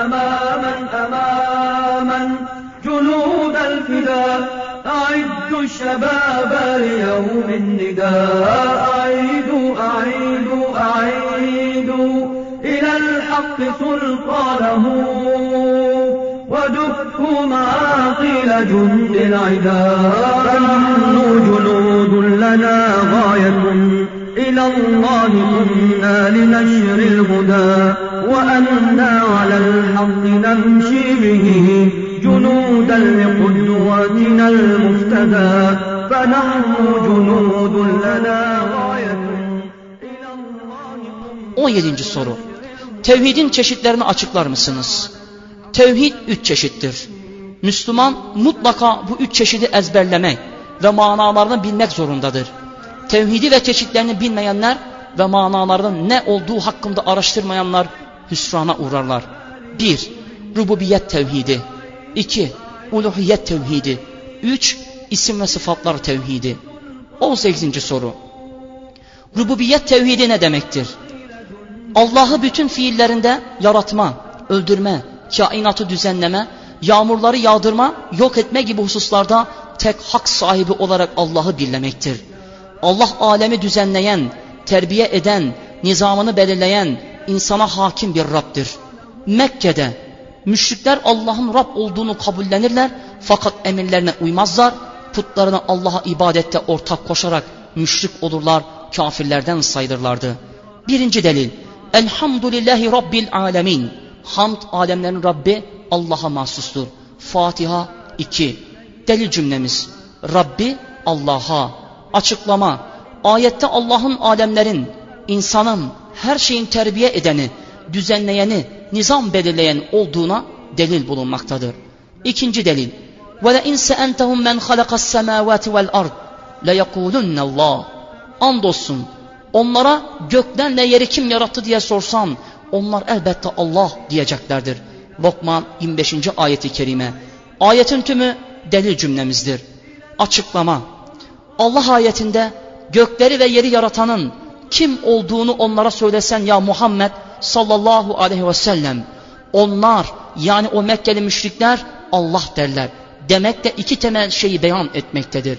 أماما أماما. جنود الفداء أعدوا الشباب ليوم النداء. أعيدوا أعيدوا أعيدوا. إلى الحق سلطانه. ودكوا معاقل جند العداء فنحن جنود لنا غاية. إلى الله كنا لنشر الهدى وأنا على الحق نمشي به جنودا لقدواتنا المفتدى فنحن جنود لنا غاية إلى الله 17. soru. Tevhidin çeşitlerini açıklar mısınız? Tevhid üç çeşittir. Müslüman mutlaka bu üç çeşidi ezberlemek ve manalarını bilmek zorundadır. Tevhidi ve çeşitlerini bilmeyenler ve manalarının ne olduğu hakkında araştırmayanlar hüsrana uğrarlar. 1. Rububiyet tevhidi 2. Uluhiyet tevhidi 3. İsim ve sıfatlar tevhidi 18. soru Rububiyet tevhidi ne demektir? Allah'ı bütün fiillerinde yaratma, öldürme, kainatı düzenleme, yağmurları yağdırma, yok etme gibi hususlarda tek hak sahibi olarak Allah'ı birlemektir. Allah alemi düzenleyen, terbiye eden, nizamını belirleyen, insana hakim bir Rab'dir. Mekke'de müşrikler Allah'ın Rab olduğunu kabullenirler fakat emirlerine uymazlar, putlarını Allah'a ibadette ortak koşarak müşrik olurlar, kafirlerden sayılırlardı. Birinci delil, Elhamdülillahi Rabbil Alemin. Hamd alemlerin Rabbi Allah'a mahsustur. Fatiha 2. Delil cümlemiz, Rabbi Allah'a Açıklama, ayette Allah'ın alemlerin, insanın, her şeyin terbiye edeni, düzenleyeni, nizam belirleyen olduğuna delil bulunmaktadır. İkinci delil. وَلَاِنْ سَأَنْتَهُمْ مَنْ خَلَقَ السَّمَاوَاتِ وَالْأَرْضِ لَيَقُولُنَّ اللّٰهِ Andolsun onlara göklerle yeri kim yarattı diye sorsan onlar elbette Allah diyeceklerdir. Lokman 25. ayeti kerime. Ayetin tümü delil cümlemizdir. Açıklama. Allah ayetinde gökleri ve yeri yaratanın kim olduğunu onlara söylesen ya Muhammed sallallahu aleyhi ve sellem. Onlar yani o Mekkeli müşrikler Allah derler. Demek de iki temel şeyi beyan etmektedir.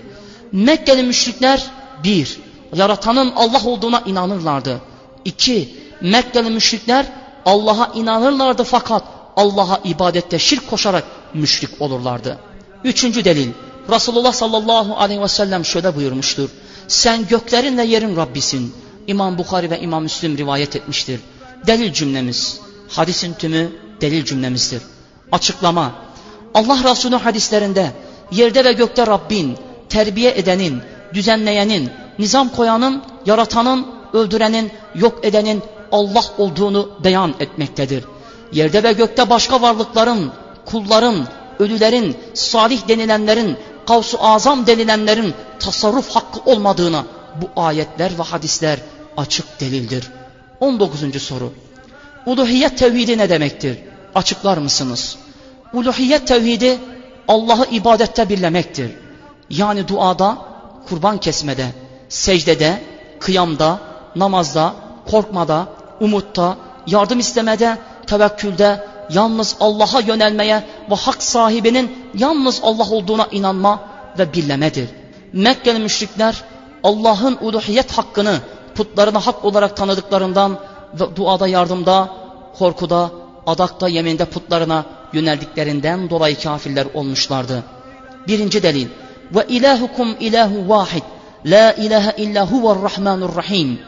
Mekkeli müşrikler bir, yaratanın Allah olduğuna inanırlardı. İki, Mekkeli müşrikler Allah'a inanırlardı fakat Allah'a ibadette şirk koşarak müşrik olurlardı. Üçüncü delil, Resulullah sallallahu aleyhi ve sellem şöyle buyurmuştur. Sen göklerin ve yerin Rabbisin. İmam Bukhari ve İmam Müslim rivayet etmiştir. Delil cümlemiz, hadisin tümü delil cümlemizdir. Açıklama, Allah Resulü hadislerinde yerde ve gökte Rabbin, terbiye edenin, düzenleyenin, nizam koyanın, yaratanın, öldürenin, yok edenin Allah olduğunu beyan etmektedir. Yerde ve gökte başka varlıkların, kulların, ölülerin, salih denilenlerin, kavsu azam denilenlerin tasarruf hakkı olmadığına bu ayetler ve hadisler açık delildir. 19. soru. Uluhiyet tevhidi ne demektir? Açıklar mısınız? Uluhiyet tevhidi Allah'ı ibadette birlemektir. Yani duada, kurban kesmede, secdede, kıyamda, namazda, korkmada, umutta, yardım istemede, tevekkülde, yalnız Allah'a yönelmeye ve hak sahibinin yalnız Allah olduğuna inanma ve birlemedir. Mekkeli müşrikler Allah'ın uluhiyet hakkını putlarına hak olarak tanıdıklarından ve duada yardımda, korkuda, adakta, yeminde putlarına yöneldiklerinden dolayı kafirler olmuşlardı. Birinci delil. Ve ilahukum ilahu vahid. La ilahe illa huver rahim.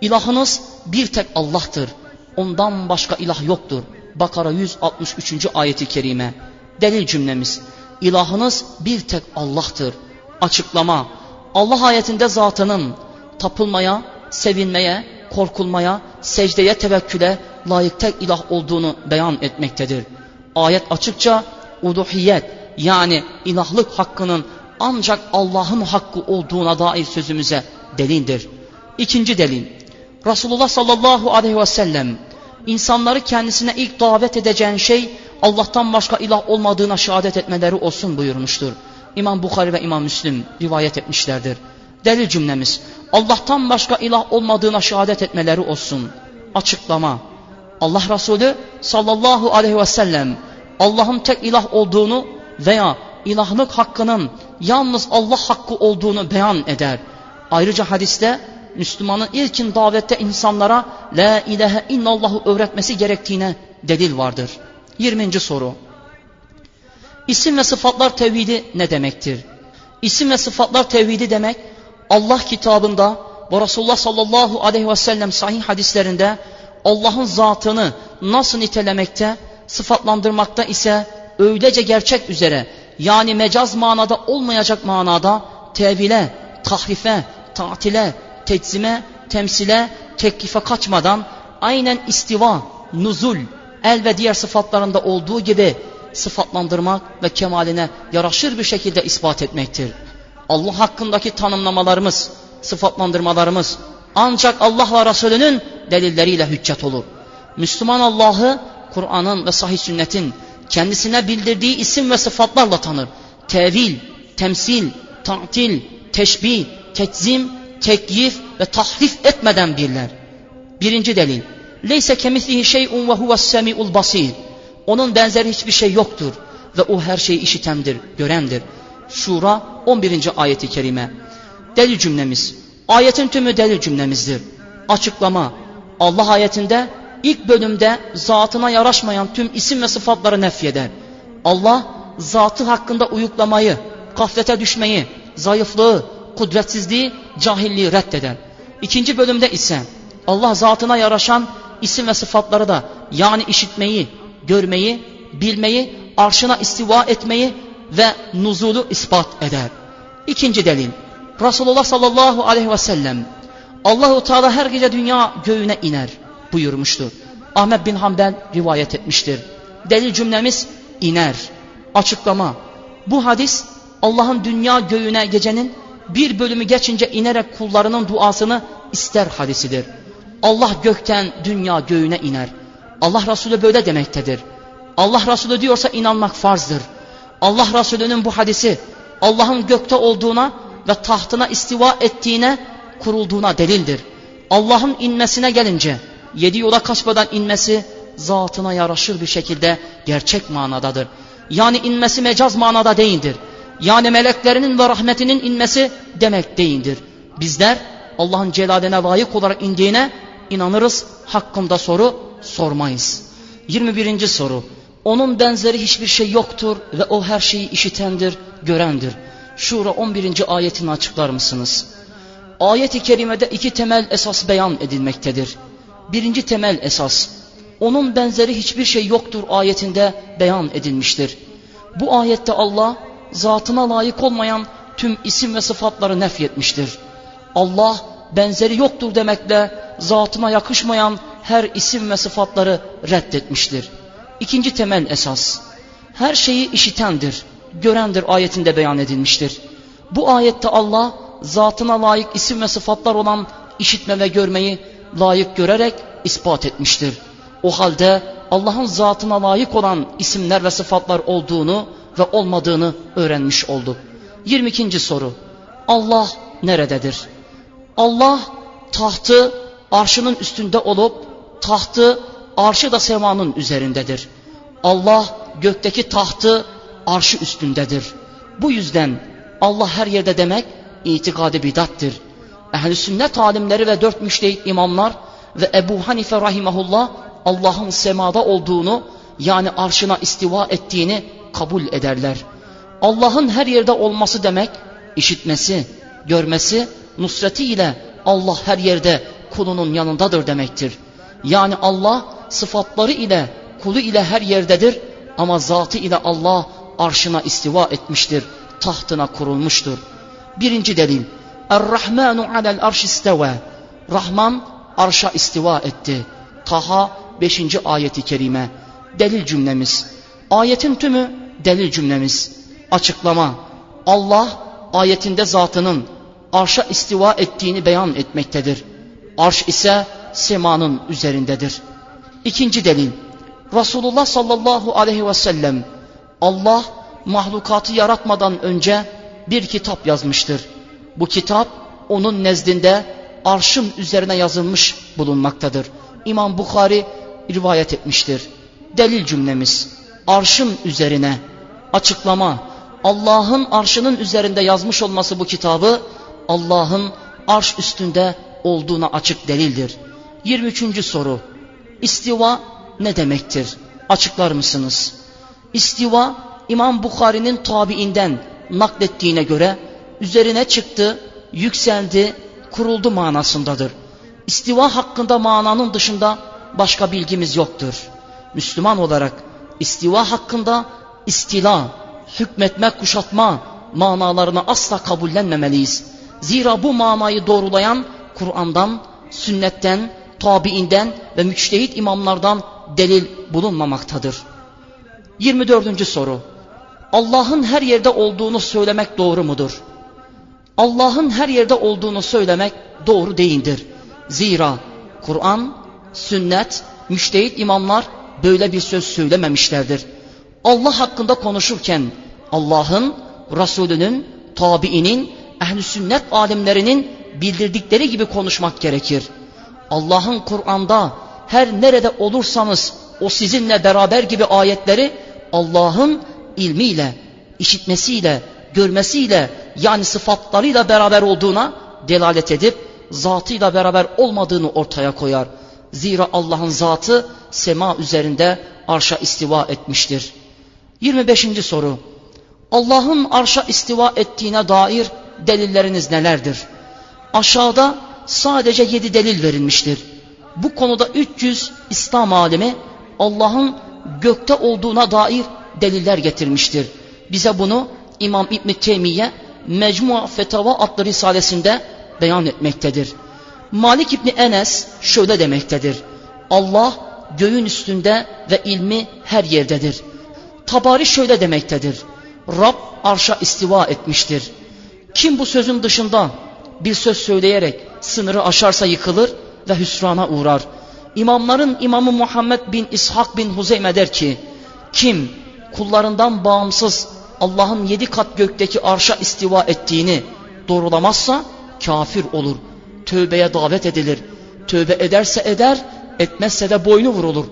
İlahınız bir tek Allah'tır. Ondan başka ilah yoktur. Bakara 163. ayeti kerime. Delil cümlemiz. İlahınız bir tek Allah'tır. Açıklama. Allah ayetinde zatının tapılmaya, sevinmeye, korkulmaya, secdeye, tevekküle layık tek ilah olduğunu beyan etmektedir. Ayet açıkça uluhiyet yani ilahlık hakkının ancak Allah'ın hakkı olduğuna dair sözümüze delildir. İkinci delil. Resulullah sallallahu aleyhi ve sellem insanları kendisine ilk davet edeceğin şey Allah'tan başka ilah olmadığına şehadet etmeleri olsun buyurmuştur. İmam Bukhari ve İmam Müslim rivayet etmişlerdir. Delil cümlemiz Allah'tan başka ilah olmadığına şehadet etmeleri olsun. Açıklama Allah Resulü sallallahu aleyhi ve sellem Allah'ın tek ilah olduğunu veya ilahlık hakkının yalnız Allah hakkı olduğunu beyan eder. Ayrıca hadiste Müslümanın ilkin davette insanlara La ilahe illallah'ı öğretmesi gerektiğine delil vardır. 20. soru. İsim ve sıfatlar tevhidi ne demektir? İsim ve sıfatlar tevhidi demek Allah kitabında ve Resulullah sallallahu aleyhi ve sellem sahih hadislerinde Allah'ın zatını nasıl nitelemekte, sıfatlandırmakta ise öylece gerçek üzere yani mecaz manada olmayacak manada tevhile, tahrife, tatile, teczime, temsile, teklife kaçmadan aynen istiva, nuzul, el ve diğer sıfatlarında olduğu gibi sıfatlandırmak ve kemaline yaraşır bir şekilde ispat etmektir. Allah hakkındaki tanımlamalarımız, sıfatlandırmalarımız ancak Allah ve Resulünün delilleriyle hüccet olur. Müslüman Allah'ı Kur'an'ın ve sahih sünnetin kendisine bildirdiği isim ve sıfatlarla tanır. Tevil, temsil, ta'til, teşbih, teczim, tekyif ve tahrif etmeden birler. Birinci delil. Leyse kemislihi şey'un ve huves semi'ul basir. Onun benzeri hiçbir şey yoktur ve o her şeyi işitendir, görendir. Şura 11. ayeti kerime. Delil cümlemiz. Ayetin tümü delil cümlemizdir. Açıklama. Allah ayetinde ilk bölümde zatına yaraşmayan tüm isim ve sıfatları nefyeder. Allah zatı hakkında uyuklamayı, gaflete düşmeyi, zayıflığı, kudretsizliği, cahilliği reddeder. İkinci bölümde ise Allah zatına yaraşan isim ve sıfatları da yani işitmeyi, görmeyi, bilmeyi, arşına istiva etmeyi ve nuzulu ispat eder. İkinci delil. Resulullah sallallahu aleyhi ve sellem Allahu Teala her gece dünya göğüne iner buyurmuştur. Ahmet bin Hanbel rivayet etmiştir. Delil cümlemiz iner. Açıklama. Bu hadis Allah'ın dünya göğüne gecenin bir bölümü geçince inerek kullarının duasını ister hadisidir. Allah gökten dünya göğüne iner. Allah Resulü böyle demektedir. Allah Resulü diyorsa inanmak farzdır. Allah Resulü'nün bu hadisi Allah'ın gökte olduğuna ve tahtına istiva ettiğine kurulduğuna delildir. Allah'ın inmesine gelince yedi yola kaçmadan inmesi zatına yaraşır bir şekilde gerçek manadadır. Yani inmesi mecaz manada değildir. Yani meleklerinin ve rahmetinin inmesi demek değildir. Bizler Allah'ın celaline layık olarak indiğine inanırız, hakkında soru sormayız. 21. soru. Onun benzeri hiçbir şey yoktur ve o her şeyi işitendir, görendir. Şura 11. ayetini açıklar mısınız? Ayet-i kerimede iki temel esas beyan edilmektedir. Birinci temel esas, onun benzeri hiçbir şey yoktur ayetinde beyan edilmiştir. Bu ayette Allah, zatına layık olmayan tüm isim ve sıfatları nefyetmiştir. Allah, benzeri yoktur demekle zatına yakışmayan her isim ve sıfatları reddetmiştir. İkinci temel esas, her şeyi işitendir, görendir ayetinde beyan edilmiştir. Bu ayette Allah, zatına layık isim ve sıfatlar olan işitme ve görmeyi layık görerek ispat etmiştir. O halde Allah'ın zatına layık olan isimler ve sıfatlar olduğunu ve olmadığını öğrenmiş olduk. 22. soru. Allah nerededir? Allah tahtı arşının üstünde olup tahtı arşı da semanın üzerindedir. Allah gökteki tahtı arşı üstündedir. Bu yüzden Allah her yerde demek itikadi bidattir. Ehl-i sünnet alimleri ve dört müştehit imamlar ve Ebu Hanife rahimahullah Allah'ın semada olduğunu yani arşına istiva ettiğini kabul ederler. Allah'ın her yerde olması demek işitmesi, görmesi, nusreti ile Allah her yerde kulunun yanındadır demektir. Yani Allah sıfatları ile kulu ile her yerdedir ama zatı ile Allah arşına istiva etmiştir, tahtına kurulmuştur. Birinci delil. Er-Rahmanu alel arş isteva. Rahman arşa istiva etti. Taha 5. ayeti kerime. Delil cümlemiz. Ayetin tümü delil cümlemiz. Açıklama. Allah ayetinde zatının arşa istiva ettiğini beyan etmektedir. Arş ise semanın üzerindedir. İkinci delil. Resulullah sallallahu aleyhi ve sellem Allah mahlukatı yaratmadan önce bir kitap yazmıştır. Bu kitap onun nezdinde arşın üzerine yazılmış bulunmaktadır. İmam Bukhari rivayet etmiştir. Delil cümlemiz arşın üzerine açıklama Allah'ın arşının üzerinde yazmış olması bu kitabı Allah'ın arş üstünde olduğuna açık delildir. 23. soru İstiva ne demektir? Açıklar mısınız? İstiva İmam Bukhari'nin tabiinden naklettiğine göre üzerine çıktı, yükseldi, kuruldu manasındadır. İstiva hakkında mananın dışında başka bilgimiz yoktur. Müslüman olarak istiva hakkında istila, hükmetme, kuşatma manalarını asla kabullenmemeliyiz. Zira bu manayı doğrulayan Kur'an'dan, sünnetten, tabiinden ve müçtehit imamlardan delil bulunmamaktadır. 24. soru. Allah'ın her yerde olduğunu söylemek doğru mudur? Allah'ın her yerde olduğunu söylemek doğru değildir. Zira Kur'an, sünnet, müştehit imamlar böyle bir söz söylememişlerdir. Allah hakkında konuşurken Allah'ın, Resulünün, tabiinin, ehl sünnet alimlerinin bildirdikleri gibi konuşmak gerekir. Allah'ın Kur'an'da her nerede olursanız o sizinle beraber gibi ayetleri Allah'ın ilmiyle, işitmesiyle, görmesiyle yani sıfatlarıyla beraber olduğuna delalet edip zatıyla beraber olmadığını ortaya koyar. Zira Allah'ın zatı sema üzerinde arşa istiva etmiştir. 25. soru. Allah'ın arşa istiva ettiğine dair delilleriniz nelerdir? Aşağıda sadece yedi delil verilmiştir. Bu konuda 300 İslam alemi Allah'ın gökte olduğuna dair deliller getirmiştir. Bize bunu İmam İbn Teymiye Mecmua Fetava adlı risalesinde beyan etmektedir. Malik İbni Enes şöyle demektedir. Allah göğün üstünde ve ilmi her yerdedir. Tabari şöyle demektedir. Rab arşa istiva etmiştir. Kim bu sözün dışında bir söz söyleyerek sınırı aşarsa yıkılır ve hüsrana uğrar. İmamların imamı Muhammed bin İshak bin Huzeyme der ki, kim kullarından bağımsız Allah'ın yedi kat gökteki arşa istiva ettiğini doğrulamazsa kafir olur. Tövbeye davet edilir. Tövbe ederse eder, etmezse de boynu vurulur.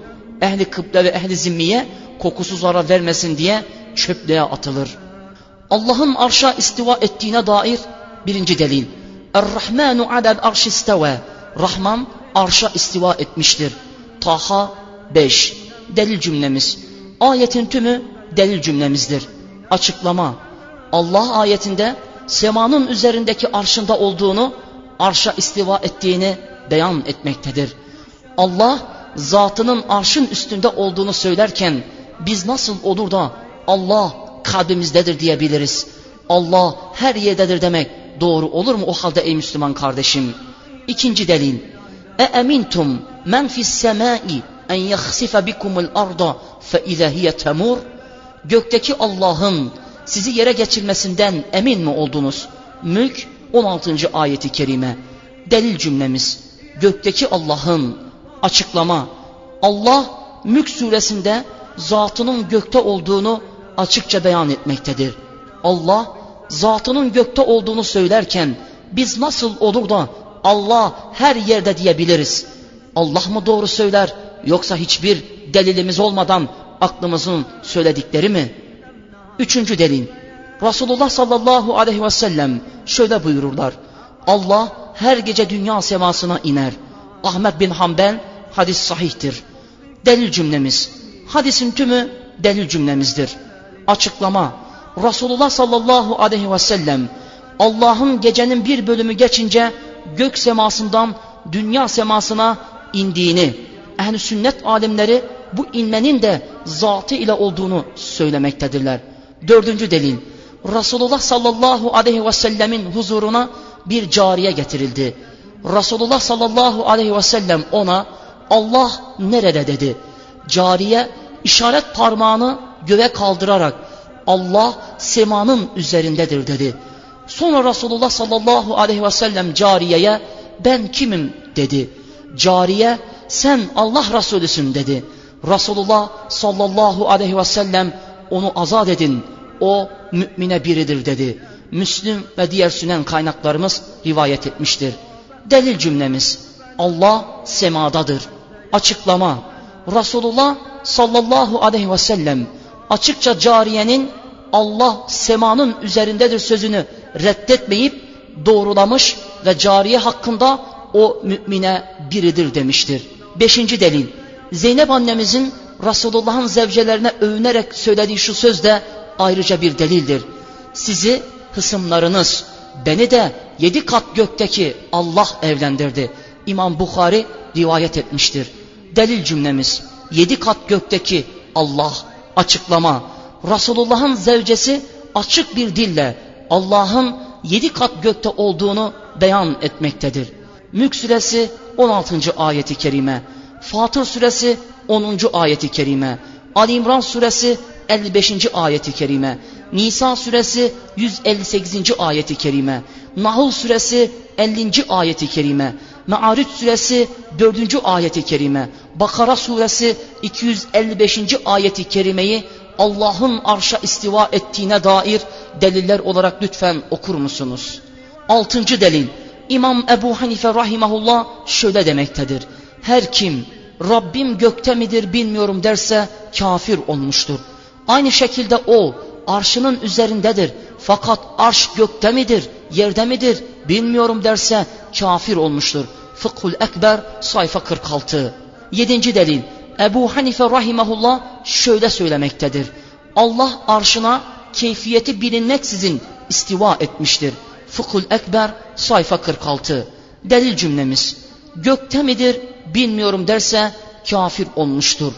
Ehli kıble ve ehli zimmiye kokusu zarar vermesin diye çöplüğe atılır. Allah'ın arşa istiva ettiğine dair birinci delil. Er-Rahmanu alel arş isteve. Rahman arşa istiva etmiştir. Taha 5. Delil cümlemiz. Ayetin tümü delil cümlemizdir. Açıklama. Allah ayetinde semanın üzerindeki arşında olduğunu, arşa istiva ettiğini beyan etmektedir. Allah zatının arşın üstünde olduğunu söylerken biz nasıl olur da Allah kalbimizdedir diyebiliriz. Allah her yerdedir demek doğru olur mu o halde ey Müslüman kardeşim? İkinci delil. E emintum men fis semai en yahsife bikumul arda fe hiye temur. Gökteki Allah'ın sizi yere geçirmesinden emin mi oldunuz? Mülk 16. ayeti kerime. Delil cümlemiz. Gökteki Allah'ın açıklama. Allah Mülk suresinde zatının gökte olduğunu açıkça beyan etmektedir. Allah zatının gökte olduğunu söylerken biz nasıl olur da Allah her yerde diyebiliriz? Allah mı doğru söyler yoksa hiçbir delilimiz olmadan aklımızın söyledikleri mi? Üçüncü delil. Resulullah sallallahu aleyhi ve sellem şöyle buyururlar. Allah her gece dünya semasına iner. Ahmet bin Hanbel hadis sahihtir. Delil cümlemiz. Hadisin tümü delil cümlemizdir. Açıklama. Resulullah sallallahu aleyhi ve sellem Allah'ın gecenin bir bölümü geçince gök semasından dünya semasına indiğini, ehl sünnet alimleri bu inmenin de zatı ile olduğunu söylemektedirler. Dördüncü delil, Resulullah sallallahu aleyhi ve sellemin huzuruna bir cariye getirildi. Resulullah sallallahu aleyhi ve sellem ona Allah nerede dedi. Cariye işaret parmağını göğe kaldırarak Allah semanın üzerindedir dedi. Sonra Resulullah sallallahu aleyhi ve sellem cariyeye ben kimim dedi. Cariye sen Allah Resulüsün dedi. Resulullah sallallahu aleyhi ve sellem onu azat edin. O mümine biridir dedi. Müslüm ve diğer sünen kaynaklarımız rivayet etmiştir. Delil cümlemiz Allah semadadır. Açıklama Resulullah sallallahu aleyhi ve sellem açıkça cariyenin Allah semanın üzerindedir sözünü reddetmeyip doğrulamış ve cariye hakkında o mümine biridir demiştir. Beşinci delil. Zeynep annemizin Resulullah'ın zevcelerine övünerek söylediği şu söz de ayrıca bir delildir. Sizi hısımlarınız, beni de yedi kat gökteki Allah evlendirdi. İmam Bukhari rivayet etmiştir. Delil cümlemiz yedi kat gökteki Allah açıklama. Resulullah'ın zevcesi açık bir dille Allah'ın yedi kat gökte olduğunu beyan etmektedir. Mülk suresi 16. ayeti kerime, Fatır suresi 10. ayeti kerime, Ali İmran suresi 55. ayeti kerime, Nisa suresi 158. ayeti kerime, Nahl suresi 50. ayeti kerime, Me'ariç suresi 4. ayeti kerime, Bakara suresi 255. ayeti kerimeyi Allah'ın arşa istiva ettiğine dair deliller olarak lütfen okur musunuz? Altıncı delil, İmam Ebu Hanife rahimahullah şöyle demektedir. Her kim Rabbim gökte midir bilmiyorum derse kafir olmuştur. Aynı şekilde o arşının üzerindedir. Fakat arş gökte midir, yerde midir bilmiyorum derse kafir olmuştur. Fıkhul Ekber sayfa 46. Yedinci delil Ebu Hanife rahimahullah şöyle söylemektedir. Allah arşına keyfiyeti bilinmeksizin istiva etmiştir. Fıkhul Ekber sayfa 46. Delil cümlemiz gökte midir bilmiyorum derse kafir olmuştur.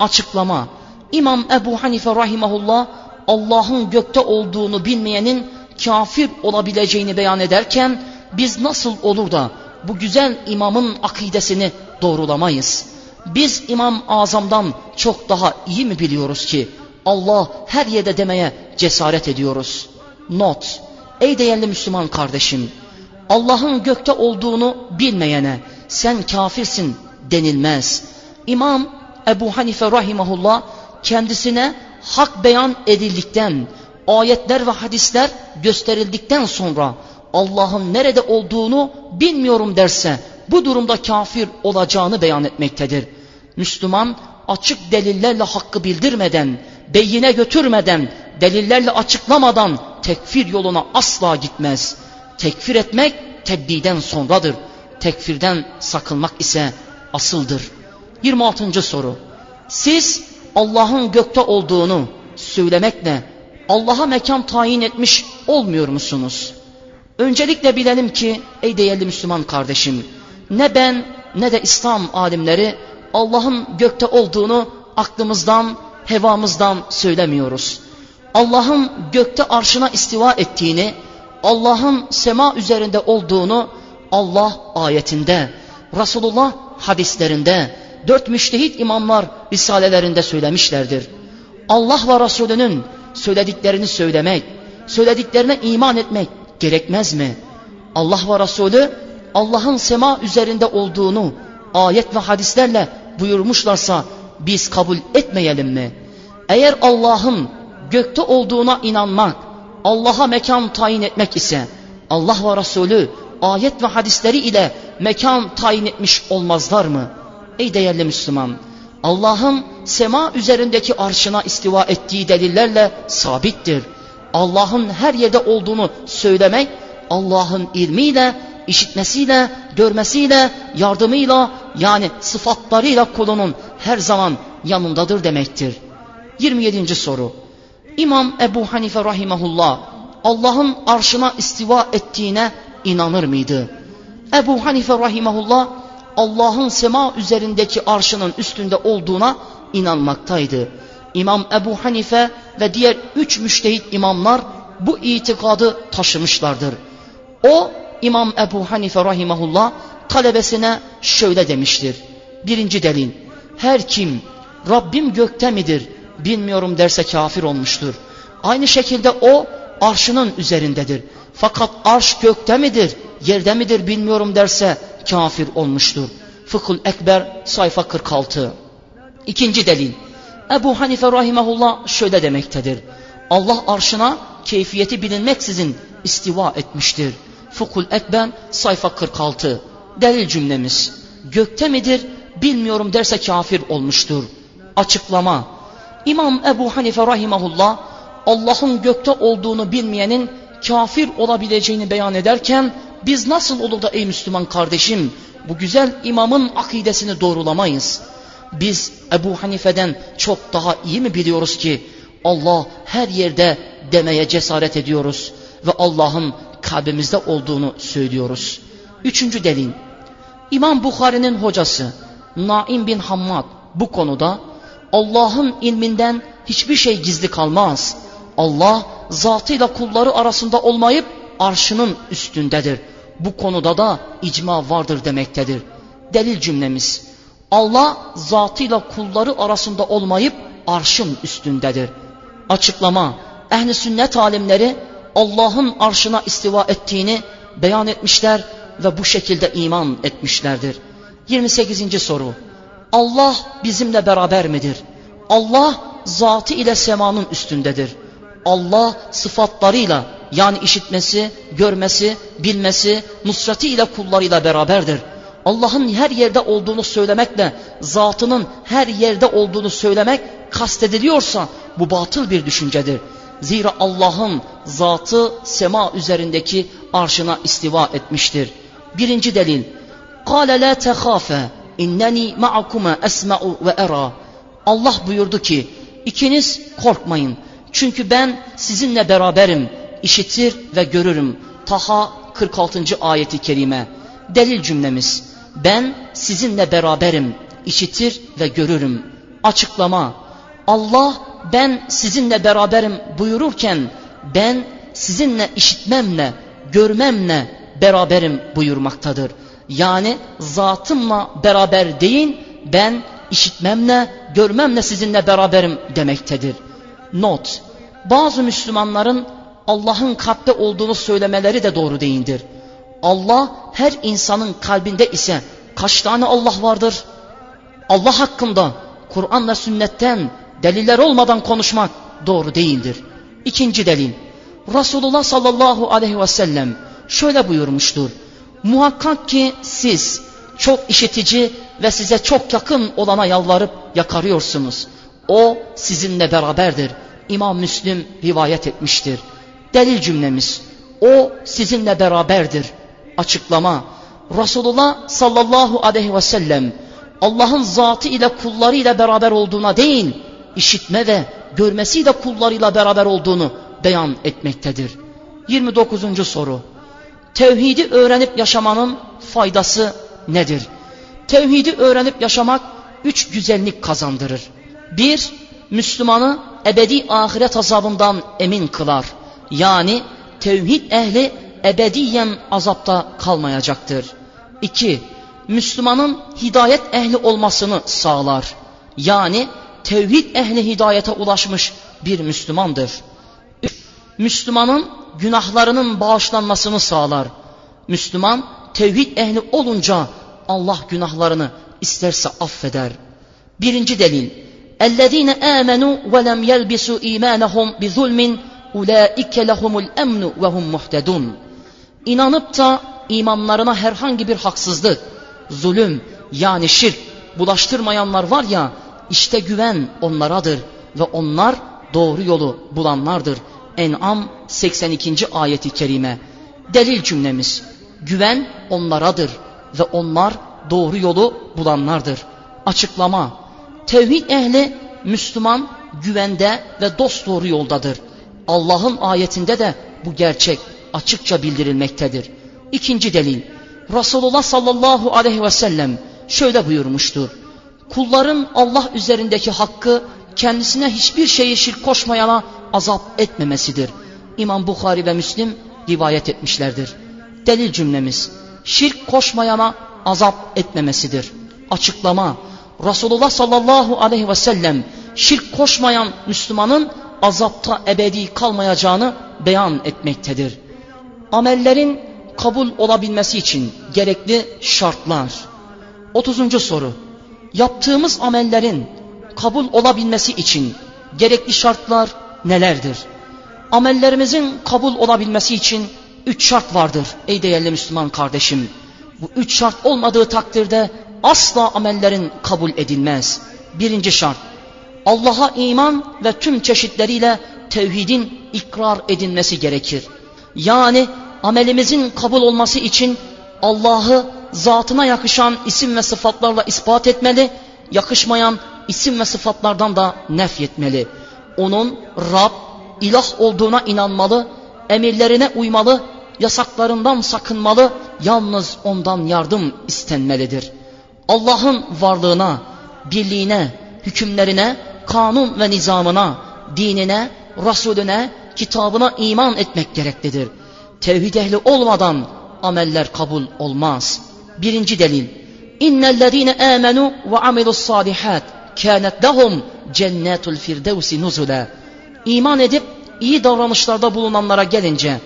Açıklama İmam Ebu Hanife rahimahullah Allah'ın gökte olduğunu bilmeyenin kafir olabileceğini beyan ederken biz nasıl olur da bu güzel imamın akidesini doğrulamayız? Biz İmam Azam'dan çok daha iyi mi biliyoruz ki Allah her yerde demeye cesaret ediyoruz? Not Ey değerli Müslüman kardeşim Allah'ın gökte olduğunu bilmeyene sen kafirsin denilmez. İmam Ebu Hanife rahimahullah kendisine hak beyan edildikten, ayetler ve hadisler gösterildikten sonra Allah'ın nerede olduğunu bilmiyorum derse bu durumda kafir olacağını beyan etmektedir. Müslüman açık delillerle hakkı bildirmeden, beyine götürmeden, delillerle açıklamadan tekfir yoluna asla gitmez. Tekfir etmek tebbiden sonradır. Tekfirden sakınmak ise asıldır. 26. soru. Siz Allah'ın gökte olduğunu söylemekle Allah'a mekan tayin etmiş olmuyor musunuz? Öncelikle bilelim ki ey değerli Müslüman kardeşim ne ben ne de İslam alimleri Allah'ın gökte olduğunu aklımızdan, hevamızdan söylemiyoruz. Allah'ın gökte arşına istiva ettiğini, Allah'ın sema üzerinde olduğunu Allah ayetinde, Resulullah hadislerinde, dört müştehit imamlar risalelerinde söylemişlerdir. Allah ve Resulünün söylediklerini söylemek, söylediklerine iman etmek gerekmez mi? Allah ve Resulü Allah'ın sema üzerinde olduğunu ayet ve hadislerle buyurmuşlarsa biz kabul etmeyelim mi? Eğer Allah'ın gökte olduğuna inanmak, Allah'a mekan tayin etmek ise Allah ve Resulü ayet ve hadisleri ile mekan tayin etmiş olmazlar mı? Ey değerli Müslüman, Allah'ın sema üzerindeki arşına istiva ettiği delillerle sabittir. Allah'ın her yerde olduğunu söylemek, Allah'ın ilmiyle, işitmesiyle, görmesiyle, yardımıyla yani sıfatlarıyla kulunun her zaman yanındadır demektir. 27. soru. İmam Ebu Hanife rahimahullah Allah'ın arşına istiva ettiğine inanır mıydı? Ebu Hanife rahimahullah Allah'ın sema üzerindeki arşının üstünde olduğuna inanmaktaydı. İmam Ebu Hanife ve diğer üç müştehit imamlar bu itikadı taşımışlardır. O İmam Ebu Hanife rahimahullah talebesine şöyle demiştir. Birinci delil. Her kim Rabbim gökte midir bilmiyorum derse kafir olmuştur. Aynı şekilde o arşının üzerindedir. Fakat arş gökte midir, yerde midir bilmiyorum derse kafir olmuştur. Fıkhul Ekber sayfa 46. İkinci delil. Ebu Hanife rahimahullah şöyle demektedir. Allah arşına keyfiyeti bilinmeksizin istiva etmiştir. Fıkhul Ekber sayfa 46. Delil cümlemiz. Gökte midir bilmiyorum derse kafir olmuştur. Açıklama İmam Ebu Hanife rahimahullah Allah'ın gökte olduğunu bilmeyenin kafir olabileceğini beyan ederken biz nasıl olur da ey Müslüman kardeşim bu güzel imamın akidesini doğrulamayız. Biz Ebu Hanife'den çok daha iyi mi biliyoruz ki Allah her yerde demeye cesaret ediyoruz ve Allah'ın kalbimizde olduğunu söylüyoruz. Üçüncü delil. İmam Bukhari'nin hocası Naim bin Hammad bu konuda Allah'ın ilminden hiçbir şey gizli kalmaz. Allah zatıyla kulları arasında olmayıp arşının üstündedir. Bu konuda da icma vardır demektedir. Delil cümlemiz. Allah zatıyla kulları arasında olmayıp arşın üstündedir. Açıklama. Ehli sünnet alimleri Allah'ın arşına istiva ettiğini beyan etmişler ve bu şekilde iman etmişlerdir. 28. soru. Allah bizimle beraber midir? Allah zatı ile semanın üstündedir. Allah sıfatlarıyla yani işitmesi, görmesi, bilmesi, nusrati ile kullarıyla beraberdir. Allah'ın her yerde olduğunu söylemekle zatının her yerde olduğunu söylemek kastediliyorsa bu batıl bir düşüncedir. Zira Allah'ın zatı sema üzerindeki arşına istiva etmiştir. Birinci delil. قَالَ لَا تَخَافَ اِنَّنِي مَعَكُمَا أَسْمَعُ وَاَرَى Allah buyurdu ki ikiniz korkmayın çünkü ben sizinle beraberim işitir ve görürüm. Taha 46. ayeti kerime. Delil cümlemiz. Ben sizinle beraberim işitir ve görürüm. Açıklama. Allah ben sizinle beraberim buyururken ben sizinle işitmemle, görmemle beraberim buyurmaktadır. Yani zatımla beraber değil, ben işitmemle, görmemle sizinle beraberim demektedir. Not, bazı Müslümanların Allah'ın kalpte olduğunu söylemeleri de doğru değildir. Allah her insanın kalbinde ise kaç tane Allah vardır? Allah hakkında Kur'an ve sünnetten deliller olmadan konuşmak doğru değildir. İkinci delil. Resulullah sallallahu aleyhi ve sellem şöyle buyurmuştur. Muhakkak ki siz çok işitici ve size çok yakın olana yalvarıp yakarıyorsunuz. O sizinle beraberdir. İmam Müslim rivayet etmiştir. Delil cümlemiz. O sizinle beraberdir. Açıklama. Resulullah sallallahu aleyhi ve sellem Allah'ın zatı ile kulları ile beraber olduğuna değil, işitme ve görmesiyle kullarıyla beraber olduğunu beyan etmektedir. 29. soru. Tevhidi öğrenip yaşamanın faydası nedir? Tevhidi öğrenip yaşamak üç güzellik kazandırır. Bir, Müslümanı ebedi ahiret azabından emin kılar. Yani tevhid ehli ebediyen azapta kalmayacaktır. İki, Müslümanın hidayet ehli olmasını sağlar. Yani tevhid ehli hidayete ulaşmış bir Müslümandır. Üç, Müslümanın günahlarının bağışlanmasını sağlar. Müslüman tevhid ehli olunca Allah günahlarını isterse affeder. Birinci delil. اَلَّذ۪ينَ آمَنُوا وَلَمْ يَلْبِسُوا اِيمَانَهُمْ بِظُلْمٍ اُولَٰئِكَ لَهُمُ الْاَمْنُ وَهُمْ مُحْتَدُونَ İnanıp da imanlarına herhangi bir haksızlık, zulüm yani şirk bulaştırmayanlar var ya işte güven onlaradır ve onlar doğru yolu bulanlardır. En'am 82. ayeti kerime. Delil cümlemiz. Güven onlaradır ve onlar doğru yolu bulanlardır. Açıklama. Tevhid ehli Müslüman güvende ve dost doğru yoldadır. Allah'ın ayetinde de bu gerçek açıkça bildirilmektedir. İkinci delil. Resulullah sallallahu aleyhi ve sellem şöyle buyurmuştur. Kulların Allah üzerindeki hakkı kendisine hiçbir şeyi şirk koşmayana azap etmemesidir. İmam Bukhari ve Müslim rivayet etmişlerdir. Delil cümlemiz şirk koşmayana azap etmemesidir. Açıklama Resulullah sallallahu aleyhi ve sellem şirk koşmayan Müslümanın azapta ebedi kalmayacağını beyan etmektedir. Amellerin kabul olabilmesi için gerekli şartlar. 30. soru. Yaptığımız amellerin kabul olabilmesi için gerekli şartlar nelerdir? Amellerimizin kabul olabilmesi için üç şart vardır ey değerli Müslüman kardeşim. Bu üç şart olmadığı takdirde asla amellerin kabul edilmez. Birinci şart, Allah'a iman ve tüm çeşitleriyle tevhidin ikrar edilmesi gerekir. Yani amelimizin kabul olması için Allah'ı zatına yakışan isim ve sıfatlarla ispat etmeli, yakışmayan isim ve sıfatlardan da nefyetmeli. Onun Rab, ilah olduğuna inanmalı, emirlerine uymalı, yasaklarından sakınmalı, yalnız ondan yardım istenmelidir. Allah'ın varlığına, birliğine, hükümlerine, kanun ve nizamına, dinine, Resulüne, kitabına iman etmek gereklidir. Tevhid ehli olmadan ameller kabul olmaz. Birinci delil. İnnellezine amenu ve amilus salihat kânet lehum cennetul firdevsi nuzula. İman edip iyi davranışlarda bulunanlara gelince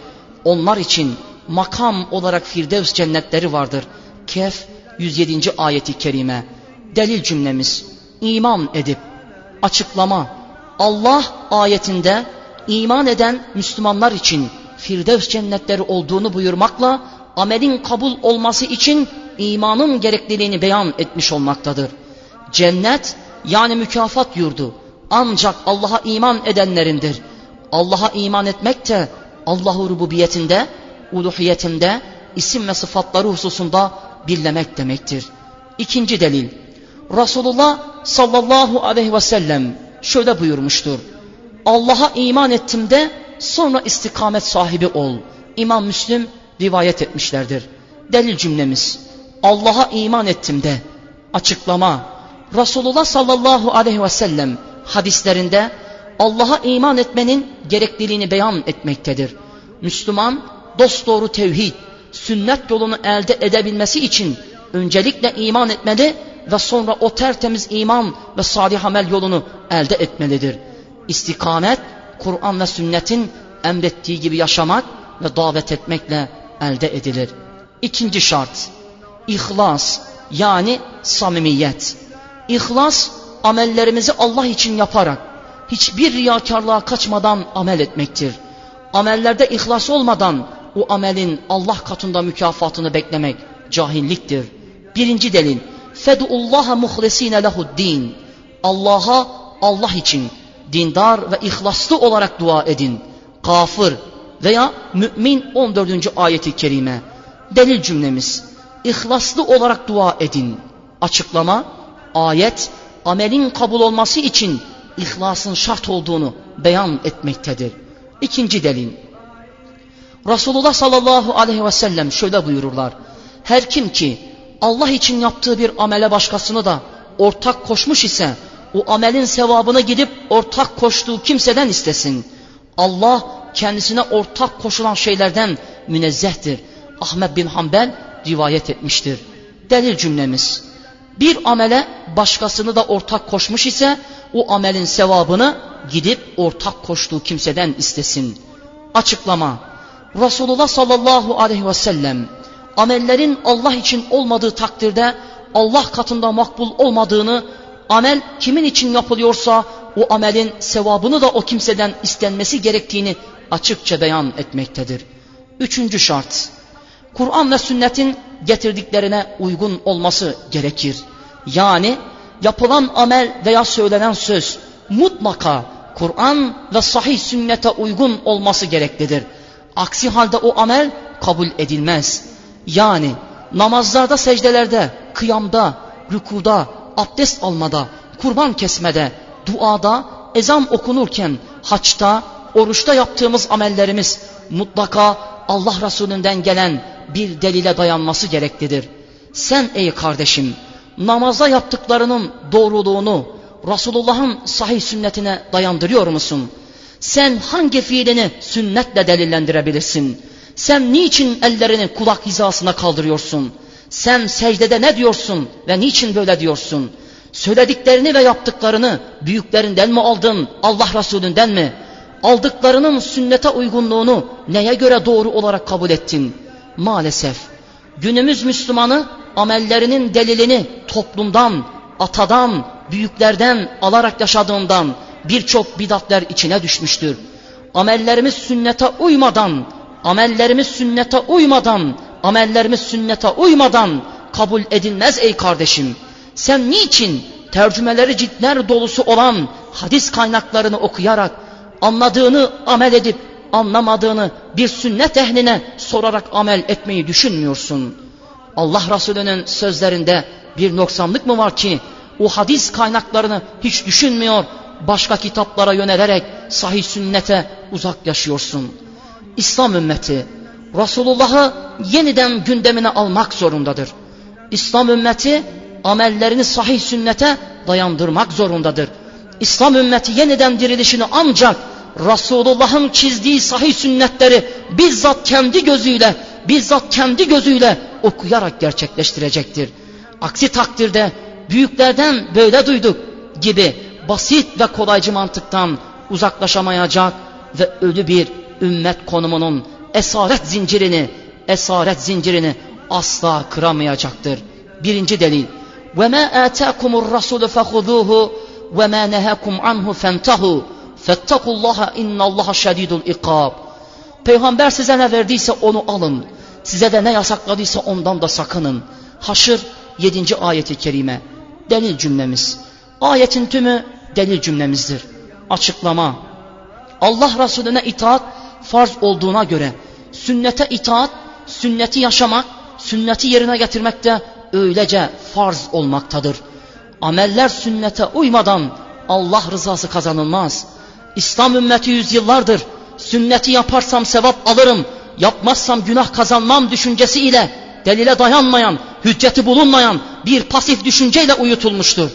onlar için makam olarak Firdevs cennetleri vardır. Kehf 107. ayeti kerime. Delil cümlemiz iman edip açıklama Allah ayetinde iman eden Müslümanlar için Firdevs cennetleri olduğunu buyurmakla amelin kabul olması için imanın gerekliliğini beyan etmiş olmaktadır. Cennet yani mükafat yurdu ancak Allah'a iman edenlerindir. Allah'a iman etmek de Allah'ı rububiyetinde, uluhiyetinde, isim ve sıfatları hususunda birlemek demektir. İkinci delil. Resulullah sallallahu aleyhi ve sellem şöyle buyurmuştur. Allah'a iman ettim de sonra istikamet sahibi ol. İmam Müslim rivayet etmişlerdir. Delil cümlemiz. Allah'a iman ettim de açıklama. Resulullah sallallahu aleyhi ve sellem hadislerinde Allah'a iman etmenin gerekliliğini beyan etmektedir. Müslüman dosdoğru tevhid, sünnet yolunu elde edebilmesi için öncelikle iman etmeli ve sonra o tertemiz iman ve salih amel yolunu elde etmelidir. İstikamet, Kur'an ve sünnetin emrettiği gibi yaşamak ve davet etmekle elde edilir. İkinci şart, ihlas yani samimiyet. İhlas, amellerimizi Allah için yaparak, hiçbir riyakarlığa kaçmadan amel etmektir. Amellerde ihlas olmadan o amelin Allah katında mükafatını beklemek cahilliktir. Birinci delil, fedullaha muhlesine lehuddin. Allah'a Allah için dindar ve ihlaslı olarak dua edin. Kafir veya mümin 14. ayeti kerime. Delil cümlemiz. İhlaslı olarak dua edin. Açıklama, ayet amelin kabul olması için ihlasın şart olduğunu beyan etmektedir. İkinci delil. Resulullah sallallahu aleyhi ve sellem şöyle buyururlar. Her kim ki Allah için yaptığı bir amele başkasını da ortak koşmuş ise o amelin sevabını gidip ortak koştuğu kimseden istesin. Allah kendisine ortak koşulan şeylerden münezzehtir. Ahmet bin Hanbel rivayet etmiştir. Delil cümlemiz. Bir amele başkasını da ortak koşmuş ise o amelin sevabını gidip ortak koştuğu kimseden istesin. Açıklama. Resulullah sallallahu aleyhi ve sellem amellerin Allah için olmadığı takdirde Allah katında makbul olmadığını, amel kimin için yapılıyorsa o amelin sevabını da o kimseden istenmesi gerektiğini açıkça beyan etmektedir. Üçüncü şart, Kur'an ve sünnetin getirdiklerine uygun olması gerekir. Yani yapılan amel veya söylenen söz mutlaka Kur'an ve sahih sünnete uygun olması gereklidir. Aksi halde o amel kabul edilmez. Yani namazlarda, secdelerde, kıyamda, rükuda, abdest almada, kurban kesmede, duada, ezan okunurken, haçta, oruçta yaptığımız amellerimiz mutlaka Allah Resulünden gelen bir delile dayanması gereklidir. Sen ey kardeşim namazda yaptıklarının doğruluğunu Resulullah'ın sahih sünnetine dayandırıyor musun? Sen hangi fiilini sünnetle delillendirebilirsin? Sen niçin ellerini kulak hizasına kaldırıyorsun? Sen secdede ne diyorsun ve niçin böyle diyorsun? Söylediklerini ve yaptıklarını büyüklerinden mi aldın, Allah Resulünden mi? Aldıklarının sünnete uygunluğunu neye göre doğru olarak kabul ettin? Maalesef günümüz Müslümanı amellerinin delilini toplumdan, atadan, büyüklerden alarak yaşadığından birçok bidatler içine düşmüştür. Amellerimiz sünnete uymadan, amellerimiz sünnete uymadan, amellerimiz sünnete uymadan kabul edilmez ey kardeşim. Sen niçin tercümeleri ciltler dolusu olan hadis kaynaklarını okuyarak anladığını amel edip anlamadığını bir sünnet ehline sorarak amel etmeyi düşünmüyorsun. Allah Resulü'nün sözlerinde bir noksanlık mı var ki o hadis kaynaklarını hiç düşünmüyor, başka kitaplara yönelerek sahih sünnete uzak yaşıyorsun. İslam ümmeti Resulullah'ı yeniden gündemine almak zorundadır. İslam ümmeti amellerini sahih sünnete dayandırmak zorundadır. İslam ümmeti yeniden dirilişini ancak Resulullah'ın çizdiği sahih sünnetleri bizzat kendi gözüyle, bizzat kendi gözüyle okuyarak gerçekleştirecektir. Aksi takdirde büyüklerden böyle duyduk gibi basit ve kolaycı mantıktan uzaklaşamayacak ve ölü bir ümmet konumunun esaret zincirini, esaret zincirini asla kıramayacaktır. Birinci delil. وَمَا آتَاكُمُ الرَّسُولُ فَخُذُوهُ وَمَا نَهَاكُمْ عَنْهُ فَانْتَهُوا Fettakullaha innallaha şedidul ikab. Peygamber size ne verdiyse onu alın. Size de ne yasakladıysa ondan da sakının. Haşır 7. ayeti kerime. Delil cümlemiz. Ayetin tümü delil cümlemizdir. Açıklama. Allah Resulüne itaat farz olduğuna göre sünnete itaat, sünneti yaşamak, sünneti yerine getirmek de öylece farz olmaktadır. Ameller sünnete uymadan Allah rızası kazanılmaz.'' İslam ümmeti yüzyıllardır sünneti yaparsam sevap alırım, yapmazsam günah kazanmam düşüncesiyle delile dayanmayan, hücceti bulunmayan bir pasif düşünceyle uyutulmuştur.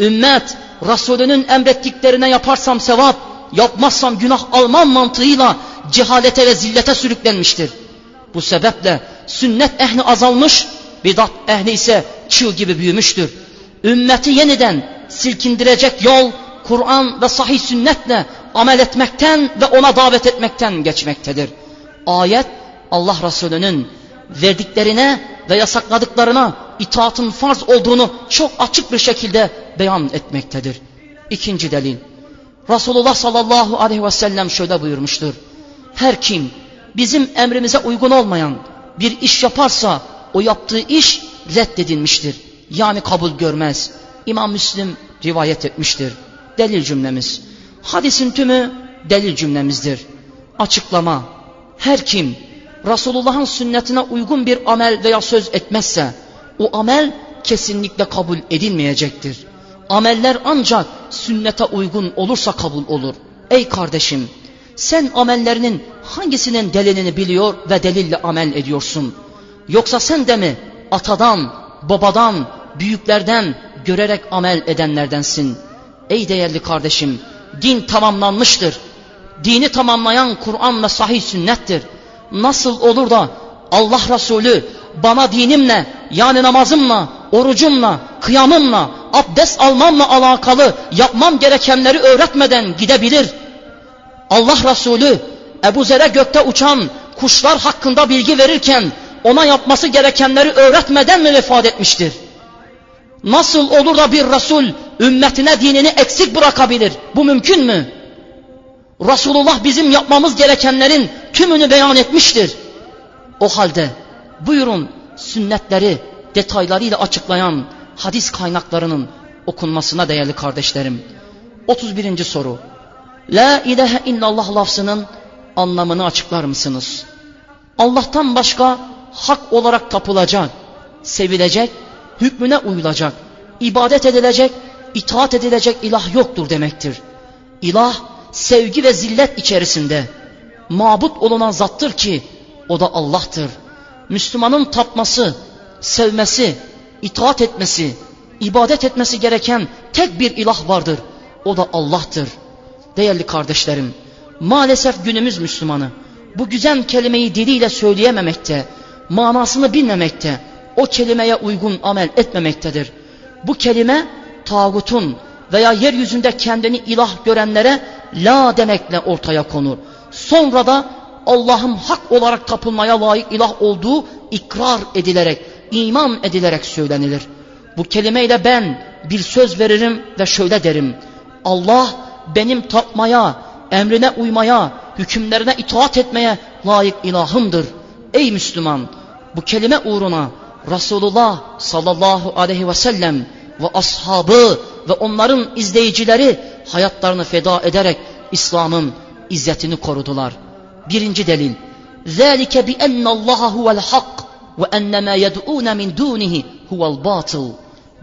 Ümmet Resulünün emrettiklerine yaparsam sevap, yapmazsam günah almam mantığıyla cehalete ve zillete sürüklenmiştir. Bu sebeple sünnet ehli azalmış, bidat ehli ise çığ gibi büyümüştür. Ümmeti yeniden silkindirecek yol, Kur'an ve sahih sünnetle amel etmekten ve ona davet etmekten geçmektedir. Ayet Allah Resulü'nün verdiklerine ve yasakladıklarına itaatın farz olduğunu çok açık bir şekilde beyan etmektedir. İkinci delil. Resulullah sallallahu aleyhi ve sellem şöyle buyurmuştur. Her kim bizim emrimize uygun olmayan bir iş yaparsa o yaptığı iş reddedilmiştir. Yani kabul görmez. İmam Müslim rivayet etmiştir. Delil cümlemiz. Hadisin tümü delil cümlemizdir. Açıklama. Her kim Resulullah'ın sünnetine uygun bir amel veya söz etmezse o amel kesinlikle kabul edilmeyecektir. Ameller ancak sünnete uygun olursa kabul olur. Ey kardeşim sen amellerinin hangisinin delilini biliyor ve delille amel ediyorsun? Yoksa sen de mi atadan, babadan, büyüklerden görerek amel edenlerdensin? Ey değerli kardeşim din tamamlanmıştır. Dini tamamlayan Kur'an ve sahih sünnettir. Nasıl olur da Allah Resulü bana dinimle yani namazımla, orucumla, kıyamımla, abdest almamla alakalı yapmam gerekenleri öğretmeden gidebilir. Allah Resulü Ebu Zer'e gökte uçan kuşlar hakkında bilgi verirken ona yapması gerekenleri öğretmeden mi vefat etmiştir? Nasıl olur da bir Resul ümmetine dinini eksik bırakabilir? Bu mümkün mü? Resulullah bizim yapmamız gerekenlerin tümünü beyan etmiştir. O halde buyurun sünnetleri detaylarıyla açıklayan hadis kaynaklarının okunmasına değerli kardeşlerim. 31. soru. La ilahe illallah lafzının anlamını açıklar mısınız? Allah'tan başka hak olarak tapılacak, sevilecek, hükmüne uyulacak, ibadet edilecek, itaat edilecek ilah yoktur demektir. İlah sevgi ve zillet içerisinde mabut olunan zattır ki o da Allah'tır. Müslümanın tapması, sevmesi, itaat etmesi, ibadet etmesi gereken tek bir ilah vardır. O da Allah'tır. Değerli kardeşlerim, maalesef günümüz Müslümanı bu güzel kelimeyi diliyle söyleyememekte, manasını bilmemekte, o kelimeye uygun amel etmemektedir. Bu kelime tağutun veya yeryüzünde kendini ilah görenlere la demekle ortaya konur. Sonra da Allah'ın hak olarak tapılmaya layık ilah olduğu ikrar edilerek, iman edilerek söylenilir. Bu kelimeyle ben bir söz veririm ve şöyle derim. Allah benim tapmaya, emrine uymaya, hükümlerine itaat etmeye layık ilahımdır. Ey Müslüman! Bu kelime uğruna Resulullah sallallahu aleyhi ve sellem ve ashabı ve onların izleyicileri hayatlarını feda ederek İslam'ın izzetini korudular. Birinci delil. ذَٰلِكَ بِأَنَّ اللّٰهَ هُوَ الْحَقِّ وَاَنَّ مَا يَدْعُونَ مِنْ دُونِهِ هُوَ الْبَاطِلِ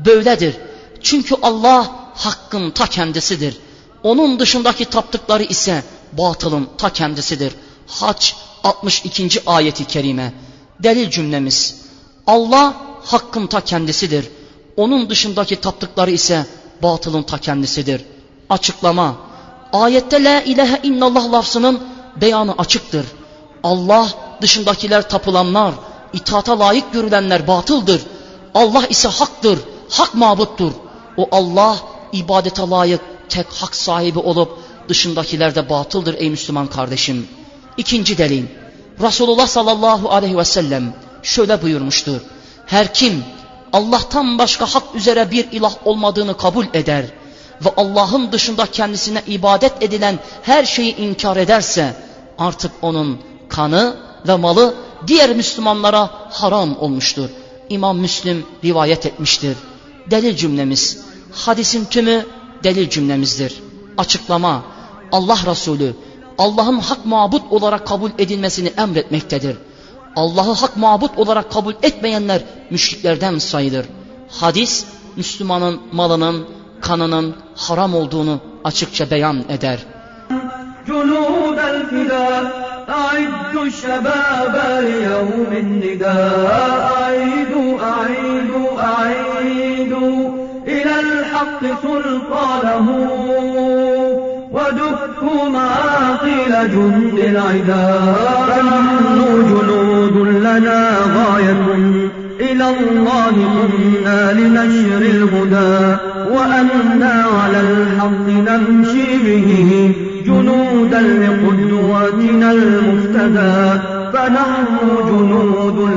Böyledir. Çünkü Allah hakkın ta kendisidir. Onun dışındaki taptıkları ise batılın ta kendisidir. Haç 62. ayeti kerime. Delil cümlemiz. Allah hakkın ta kendisidir. Onun dışındaki taptıkları ise batılın ta kendisidir. Açıklama. Ayette la ilahe illallah lafzının beyanı açıktır. Allah dışındakiler tapılanlar, itaata layık görülenler batıldır. Allah ise haktır, hak mabuttur. O Allah ibadete layık tek hak sahibi olup dışındakiler de batıldır ey Müslüman kardeşim. İkinci delil. Resulullah sallallahu aleyhi ve sellem şöyle buyurmuştur. Her kim Allah'tan başka hak üzere bir ilah olmadığını kabul eder ve Allah'ın dışında kendisine ibadet edilen her şeyi inkar ederse artık onun kanı ve malı diğer Müslümanlara haram olmuştur. İmam Müslim rivayet etmiştir. Delil cümlemiz, hadisin tümü delil cümlemizdir. Açıklama, Allah Resulü Allah'ın hak mabut olarak kabul edilmesini emretmektedir. Allah'ı hak mabut olarak kabul etmeyenler müşriklerden sayılır. Hadis, Müslümanın malının, kanının haram olduğunu açıkça beyan eder. أعدوا الشباب ليوم النداء أعيدوا أعيدوا أعيدوا إلى الحق سلطانه ودكوا معاقل جند العداء فنحن جنود لنا غاية إلى الله قمنا لنشر الهدى. وأنا على الحق نمشي به جنودا لقدوتنا المفتدى. فنحن جنود